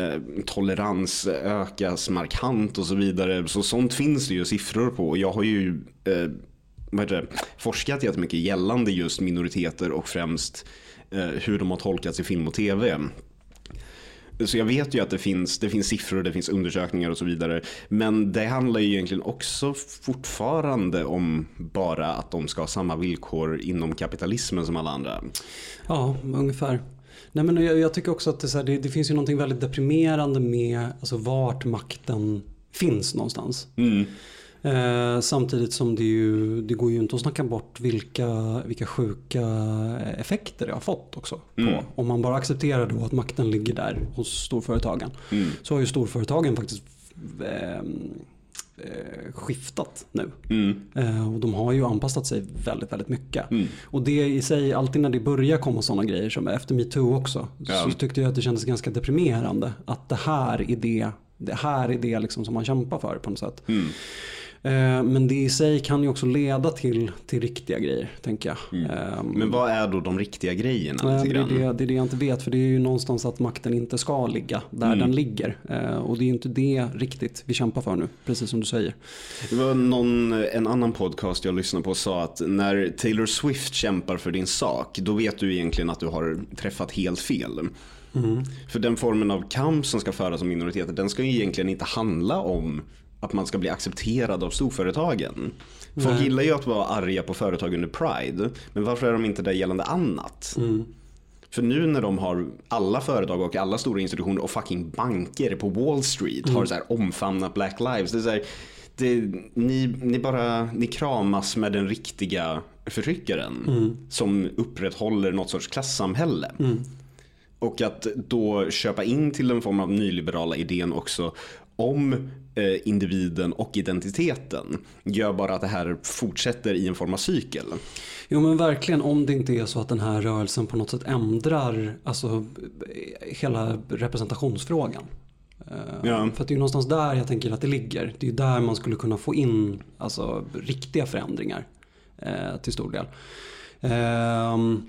Eh, tolerans ökas markant och så vidare. Så sånt finns det ju siffror på. Jag har ju eh, vad heter det, forskat jättemycket gällande just minoriteter och främst eh, hur de har tolkats i film och tv. Så jag vet ju att det finns, det finns siffror, det finns undersökningar och så vidare. Men det handlar ju egentligen också fortfarande om bara att de ska ha samma villkor inom kapitalismen som alla andra. Ja, ungefär. Nej, men jag, jag tycker också att det, så här, det, det finns ju någonting väldigt deprimerande med alltså, vart makten finns någonstans. Mm. Eh, samtidigt som det, ju, det går ju inte att snacka bort vilka, vilka sjuka effekter det har fått också. På. Mm. Om man bara accepterar då att makten ligger där hos storföretagen. Mm. Så har ju storföretagen faktiskt eh, skiftat nu. Mm. Eh, och de har ju anpassat sig väldigt, väldigt mycket. Mm. Och det i sig, alltid när det börjar komma sådana grejer, som efter metoo också, Ja. så tyckte jag att det kändes ganska deprimerande. Att det här är det, det, här är det liksom som man kämpar för på något sätt. Mm. Eh, men det i sig kan ju också leda till, till riktiga grejer, tänker jag. Eh, Men vad är då de riktiga grejerna? Nej, lite det, är det, det är det jag inte vet för det är ju någonstans att makten inte ska ligga där Mm. den ligger. Eh, och det är ju inte det riktigt vi kämpar för nu, precis som du säger. Det var någon, en annan podcast jag lyssnade på sa att när Taylor Swift kämpar för din sak, då vet du egentligen att du har träffat helt fel. Mm. För den formen av kamp som ska föras av minoriteter, den ska ju egentligen inte handla om att man ska bli accepterad av storföretagen. Folk Nej. gillar ju att vara arga på företag under Pride, men varför är de inte det gällande annat? Mm. För nu när de har alla företag och alla stora institutioner och fucking banker på Wall Street Mm. har så här omfamnat Black Lives. Det är så här, det, ni, ni bara ni kramas med den riktiga förtryckaren Mm. som upprätthåller något sorts klassamhälle. Och att då köpa in till en form av nyliberala idén också om individen och identiteten gör bara att det här fortsätter i en form av cykel. Jo men verkligen om det inte är så att den här rörelsen på något sätt ändrar alltså, hela representationsfrågan. Eh, Ja. För det är någonstans där jag tänker att det ligger. Det är där man skulle kunna få in alltså, riktiga förändringar eh, till stor del. Ehm,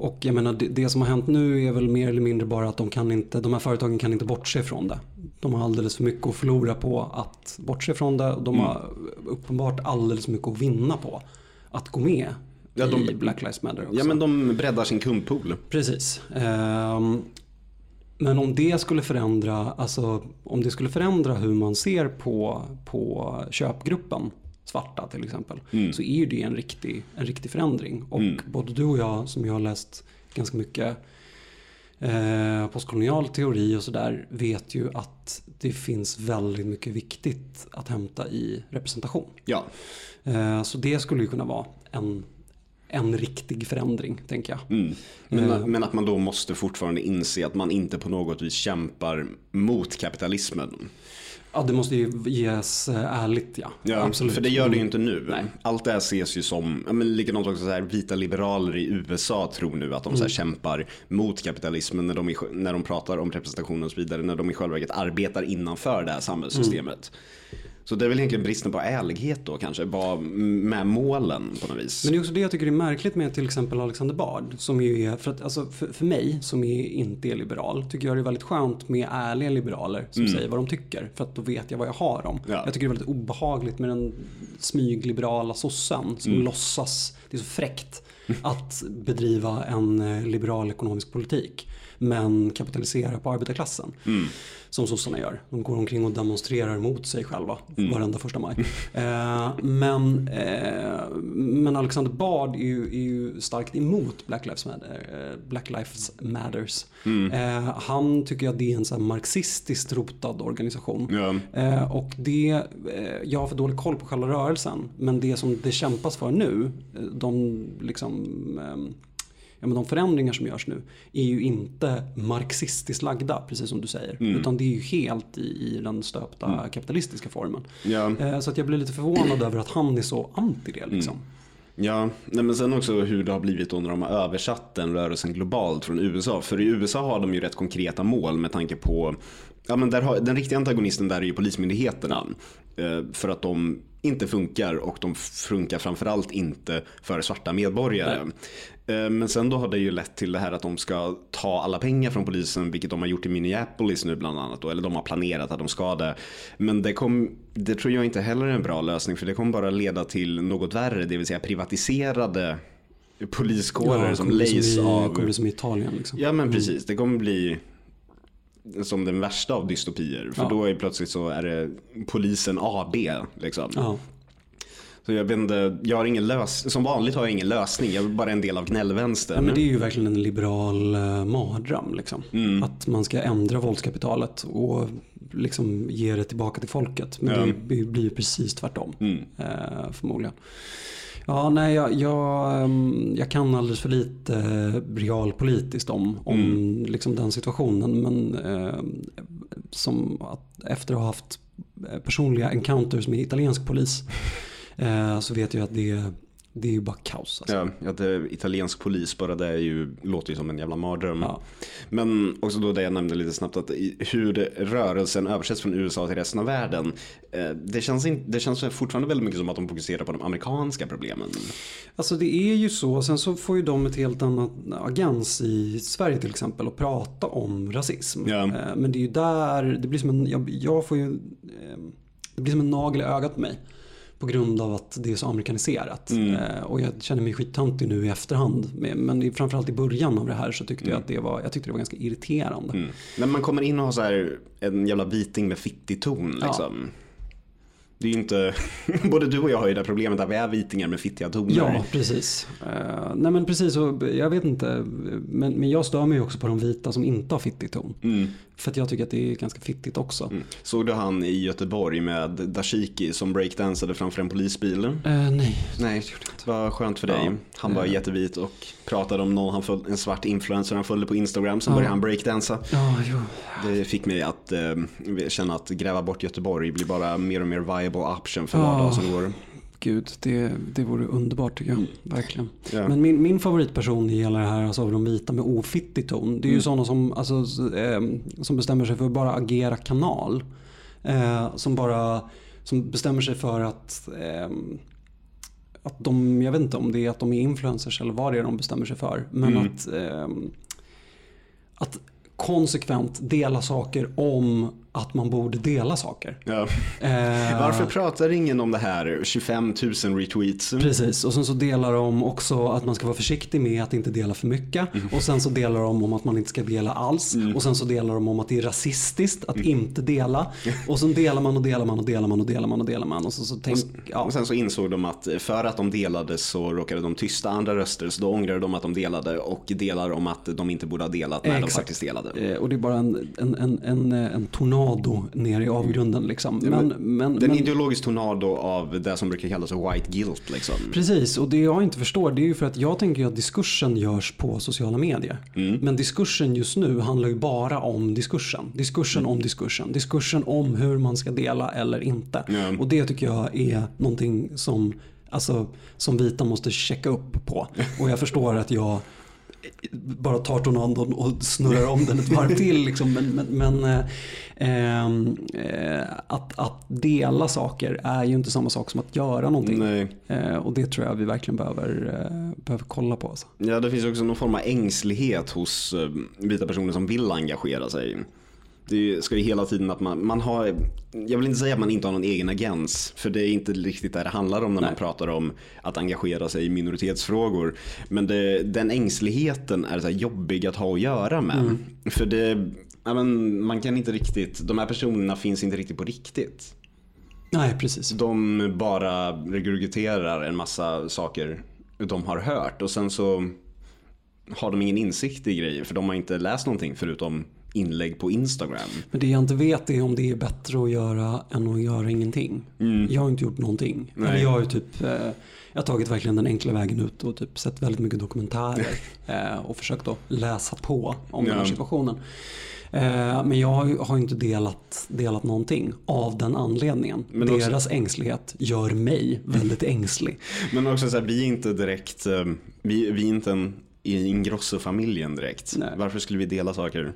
och jag menar det, det som har hänt nu är väl mer eller mindre bara att de, kan inte, de här företagen kan inte bortse från det. De har alldeles för mycket att förlora på att bortse från det. Och de Mm. har uppenbart alldeles för mycket att vinna på att gå med Ja, de- i Black Lives Matter också. Ja men de breddar sin kundpool. Precis. Ehm, men om det skulle förändra, alltså om det skulle förändra hur man ser på, på köpgruppen svarta till exempel. Mm. Så är det en riktig, en riktig förändring. Och både du och jag som ju har läst ganska mycket eh, postkolonial teori och sådär vet ju att det finns väldigt mycket viktigt att hämta i representation. Ja. Eh, så det skulle ju kunna vara en, en riktig förändring tänker jag. Mm. Men, Eh. men att man då måste fortfarande inse att man inte på något vis kämpar mot kapitalismen. Ja, det måste ju ges eh, ärligt ja. Ja, Absolut. För det gör det ju inte nu. Nej. Allt det här ses ju som, ja, men likadant också så här, vita liberaler i USA tror nu att de Mm. så kämpar mot kapitalismen när de, när de pratar om representation och så vidare. När de i själva verket arbetar innanför det här samhällssystemet. Mm. Så det är väl egentligen bristen på ärlighet då kanske, vad- med målen på något vis. Men det är också det jag tycker är märkligt med till exempel Alexander Bard. Som ju är, för, att, alltså, för, för mig som är, inte är liberal tycker jag det är väldigt skönt med ärliga liberaler som säger vad de tycker. För att då vet jag vad jag har dem. Ja. Jag tycker det är väldigt obehagligt med den smygliberala sossen som låtsas, det är så fräckt att bedriva en eh, liberal ekonomisk politik. Men kapitalisera på arbetarklassen. Som sossarna gör. De går omkring och demonstrerar mot sig själva varenda första maj. eh, men, eh, men Alexander Bard är ju, är ju starkt emot Black Lives, Matter, eh, Black Lives Matters. Eh, han tycker att det är en så här marxistiskt rotad organisation. Ja. Eh, och det, jag har för dålig koll på själva rörelsen. Men det som det kämpas för nu, de liksom ehm, Ja, men de förändringar som görs nu är ju inte marxistiskt lagda, precis som du säger. Utan det är ju helt i, i den stöpta kapitalistiska formen. Ja. Eh, Så att jag blir lite förvånad över att han är så anti det. Liksom. Ja, nej men sen också hur det har blivit då när de har översatt den rörelsen globalt från USA. För i USA har de ju rätt konkreta mål med tanke på, ja men där har, den riktiga antagonisten där är ju polismyndigheterna. Eh, För att de inte funkar och de funkar framförallt inte för svarta medborgare. Eh, Men sen då har det ju lett till det här att de ska ta alla pengar från polisen, vilket de har gjort i Minneapolis nu bland annat. Då, eller de har planerat att de ska det. Men det, kom, det tror jag inte heller är en bra lösning, för det kommer bara leda till något värre, det vill säga privatiserade poliskårer som det lejs som i, av... kommer det som i Italien. Liksom. Ja men precis, det kommer bli som den värsta av dystopier. För Ja. då är plötsligt så är det polisen AB. Liksom. Ja. Så jag vet inte, jag har ingen lös som vanligt har jag ingen lösning. Jag är bara en del av Ja, gnällvänstern. men det är ju verkligen en liberal eh, mardröm. Liksom. Mm. Att man ska ändra våldskapitalet. Och liksom ge det tillbaka till folket. Men Ja. det blir blir ju precis tvärtom. Mm. Eh, förmodligen. Ja, nej, jag, jag, ehm, jag kan alldeles för lite eh, realpolitiskt om, om Mm. liksom den situationen. Men eh, som att efter att ha haft eh, personliga encounters med italiensk polis eh, så vet jag att det, det är ju bara kaos. Alltså. Ja, att det, italiensk polis bara det är ju, låter ju som en jävla mardröm. Ja. Men också då det jag nämnde lite snabbt att hur rörelsen översätts från USA till resten av världen. eh, Det känns, in, det känns fortfarande väldigt mycket som att de fokuserar på de amerikanska problemen. Alltså det är ju så. Sen så får ju de ett helt annat agens i Sverige till exempel att prata om rasism. Ja. Eh, Men det är ju där, det blir som en, jag, jag får ju, eh, det blir som en nagel i ögat på mig. På grund av att det är så amerikaniserat. Mm. Eh, Och jag känner mig skittöntig nu i efterhand. Men- framförallt i början av det här så tyckte jag att det var, jag tyckte det var ganska irriterande. Mm. När man kommer in och har så här en jävla viting med fittig ton Ja. liksom. Det är inte, både du och jag har ju det problemet att vi är vitingar med fittiga toner. Ja, precis. Eh, nej men precis, och jag vet inte. Men, men jag stör mig ju också på de vita som inte har fittig ton. Mm. För att jag tycker att det är ganska fittigt också. Mm. Såg du han i Göteborg med Dashiki som breakdansade framför en polisbil? Eh, nej, Nej, det var skönt för dig. Ja. Han var Eh. jättevit och pratade om någon, han följde, en svart influencer han följde på Instagram. Sen Ja. började han breakdansa. jo. Det fick mig att eh, känna att gräva bort Göteborg blir bara mer och mer viable option för var dag som går. Gud, det, det vore underbart tycker jag. Verkligen. Ja. Men min, min favoritperson i hela det här, alltså de vita med ofittig ton, det är ju sådana som, alltså, ehm, som bestämmer sig för att bara agera kanal. Eh, som bara som bestämmer sig för att, ehm, att de, jag vet inte om det är att de är influencers eller vad det är de bestämmer sig för. Men Mm. att, ehm, att konsekvent dela saker om att man borde dela saker. Ja. Eh, Varför pratar ingen om det här? 25 000 retweets. Precis, och sen så delar de också att man ska vara försiktig med att inte dela för mycket. Och sen så delar de om att man inte ska dela alls. Och sen så delar de om att det är rasistiskt att inte dela. Och sen delar man och delar man och delar man och delar man och delar man. Och så, så tänk, ja. Och sen så insåg de att för att de delade så råkade de tysta andra röster. Så då ångrade de att de delade och delar om att de inte borde ha delat när de Exakt. faktiskt delade. Eh, Och det är bara en, en, en, en, en tornado ner i avgrunden liksom. Men, men Det är en ideologisk tornado av det som brukar kallas white guilt liksom. Precis, och det jag inte förstår det är ju för att jag tänker att diskursen görs på sociala medier. Mm. Men diskursen just nu handlar ju bara om diskursen. Diskursen Mm. om diskursen. Diskursen om hur man ska dela eller inte. Ja. Och det tycker jag är någonting som, alltså, som vita måste checka upp på. Och jag förstår att jag bara tar tornadon och snurrar om den ett varv till. Liksom. Men, men, men eh, eh, att, att dela saker är ju inte samma sak som att göra någonting. Eh, och det tror jag vi verkligen behöver, eh, behöver kolla på. Alltså. Ja, det finns också någon form av ängslighet hos eh, vita personer som vill engagera sig. Det ska ju hela tiden att man, man har, jag vill inte säga att man inte har någon egen agens, för det är inte riktigt det det handlar om när man Nej. pratar om att engagera sig i minoritetsfrågor. Men det, den ängsligheten är så jobbig att ha att göra med. För det, ja, men man kan inte riktigt, de här personerna finns inte riktigt på riktigt. Nej, precis. De bara regurgiterar en massa saker de har hört och sen så har de ingen insikt i grejer för de har inte läst någonting förutom inlägg på Instagram. Men det jag inte vet är om det är bättre att göra än att göra ingenting. Jag har inte gjort någonting. Nej. Eller jag har typ, eh, jag har tagit verkligen den enkla vägen ut och typ sett väldigt mycket dokumentärer. eh, och försökt att läsa på om den här situationen. Eh, men jag har ju inte delat, delat någonting av den anledningen. Men också- Deras ängslighet gör mig väldigt ängslig. Men också så här, vi är inte direkt, eh, vi, vi är inte en i Ingrosso-familjen direkt. Nej. Varför skulle vi dela saker?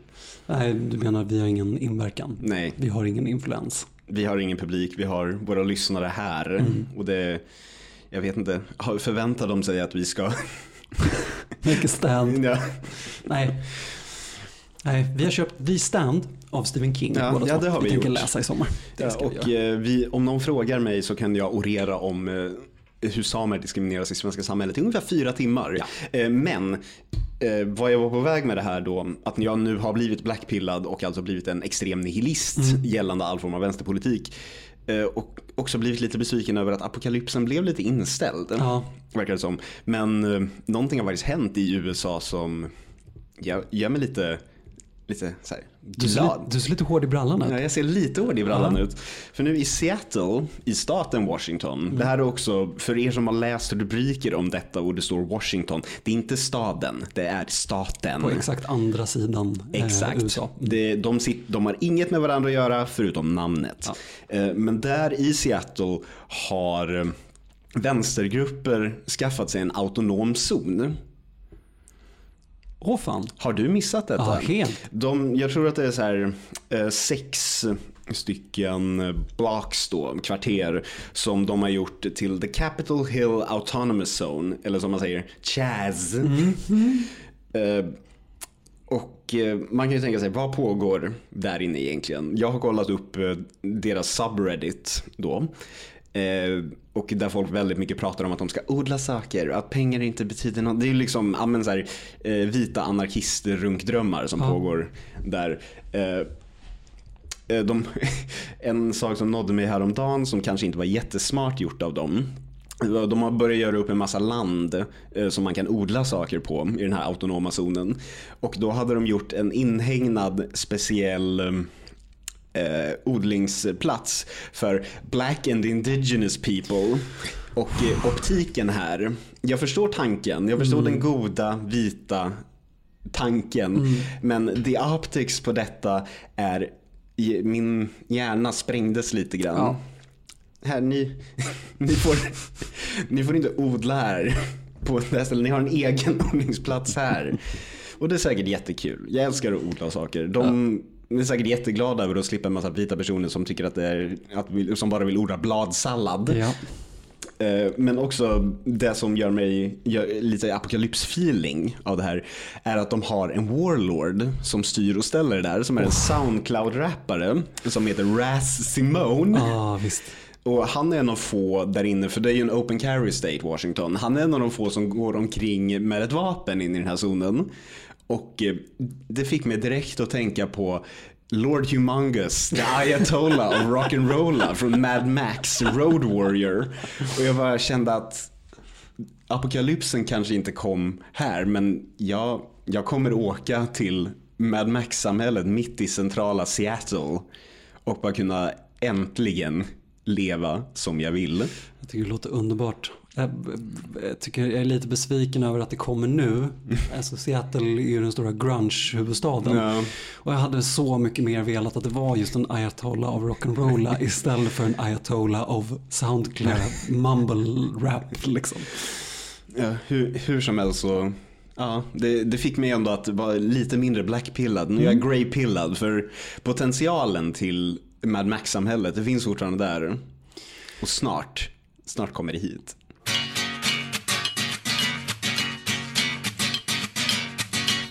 Nej, du menar vi har ingen inverkan? Nej, Vi har ingen influens. vi har ingen publik, vi har våra lyssnare här. Mm. Och det, jag vet inte, förväntar de sig att vi ska... Make a stand. ja. Nej. Nej, vi har köpt The Stand av Stephen King. Ja, ja, det har vi tänker gjort. läsa i sommar. Ja, vi och göra. eh, vi, om någon frågar mig så kan jag orera om eh, hur samer diskrimineras i svenska samhället i ungefär fyra timmar. Eh, men eh, vad jag var på väg med det här då, att jag nu har blivit blackpillad och alltså blivit en extrem nihilist Mm. gällande all form av vänsterpolitik. Eh, och också blivit lite besviken över att apokalypsen blev lite inställd. Ja. Verkar det som. Men eh, någonting har faktiskt hänt i USA som gör, gör mig lite lite så här Du ser, glad. du ser lite hård i brallan ut. Ja, jag ser lite hård i brallan Ja. ut. För nu i Seattle, i staten Washington, Mm. det här är också, för er som har läst rubriker om detta och det står Washington, det är inte staden, det är staten. På exakt andra sidan eh, Exakt. USA. Det, de, sit, de har inget med varandra att göra förutom namnet. Eh, Men där i Seattle har eh, vänstergrupper skaffat sig en autonom zon. Åh fan. Har du missat detta? Ja, helt. De, jag tror att det är så här, eh, sex stycken eh, blocks då, kvarter som de har gjort till the Capitol Hill Autonomous Zone, eller som man säger, CHAZ. Eh, och eh, man kan ju tänka sig, vad pågår där inne egentligen? Jag har kollat upp deras subreddit då. Och där folk väldigt mycket pratar om att de ska odla saker, att pengar inte betyder något. Det är liksom ja, men så här, eh, vita anarkister runkdrömmar som Ja. pågår där. Eh, eh, de, en sak som nådde mig häromdagen som kanske inte var jättesmart gjort av dem. De har börjat göra upp en massa land som man kan odla saker på i den här autonoma zonen. Och då hade de gjort en inhägnad speciell eh, odlingsplats för black and indigenous people. Och eh, optiken här, jag förstår tanken, jag förstår den goda vita tanken. Men the optics på detta är, min hjärna sprängdes lite grann. Ja. Här, ni, ni, får, ni får inte odla här på det här stället. Ni har en egen odlingsplats här. Och det är säkert jättekul. Jag älskar att odla saker. De är säkert jätteglada över att slippa en massa vita personer som tycker att det är, att som bara vill odla bladsallad. Ja. Eh, Men också det som gör mig gör lite apokalypsfeeling av det här är att de har en warlord som styr och ställer där som är en Soundcloud-rappare som heter Raz Simone. Ja, visst. Och han är en av få där inne, för det är ju en open carry state Washington. Han är en av de få som går omkring med ett vapen in i den här zonen. Och eh, det fick mig direkt att tänka på Lord Humongous, the Ayatollah of Rock'n'Rolla från Mad Max, Road Warrior. Och jag bara kände att apokalypsen kanske inte kom här, men jag, jag kommer åka till Mad Max-samhället mitt i centrala Seattle och bara kunna äntligen leva som jag vill. Jag tycker det låter underbart. Jag, tycker jag är lite besviken över att det kommer nu. Alltså Seattle är ju den stora grunge-huvudstaden. Ja. Och jag hade så mycket mer velat att det var just en ayatollah av rock'n'rolla istället för en ayatollah av soundcloud mumble rap liksom. Ja, hur, hur som helst så Ja, det, det fick mig ändå att vara lite mindre blackpillad. Nu är jag greypillad för potentialen till Mad Max-samhället, det finns fortfarande där. Och snart, snart kommer det hit.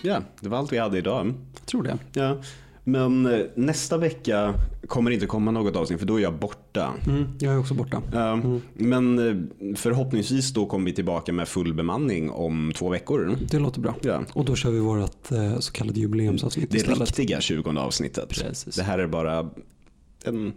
Ja, det var allt vi hade idag. Jag tror det. Ja, men eh, nästa vecka kommer det inte komma något avsnitt för då är jag borta. Mm, jag är också borta. Ja, Men eh, förhoppningsvis då kommer vi tillbaka med full bemanning om två veckor. Det låter bra. Ja. Och då kör vi vårt eh, så kallade jubileumsavsnitt Det istället. riktiga 20 avsnittet. Precis. Det här är bara en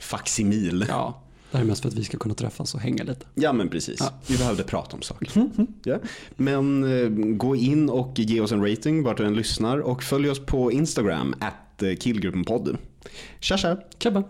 facsimil. Ja. Ja, det här är mest för att vi ska kunna träffas och hänga lite. men precis. Vi behövde prata om saker. Ja. Men eh, gå in och ge oss en rating vart du än lyssnar och följ oss på Instagram, at killgruppenpodd. Tja tja! Tjabba!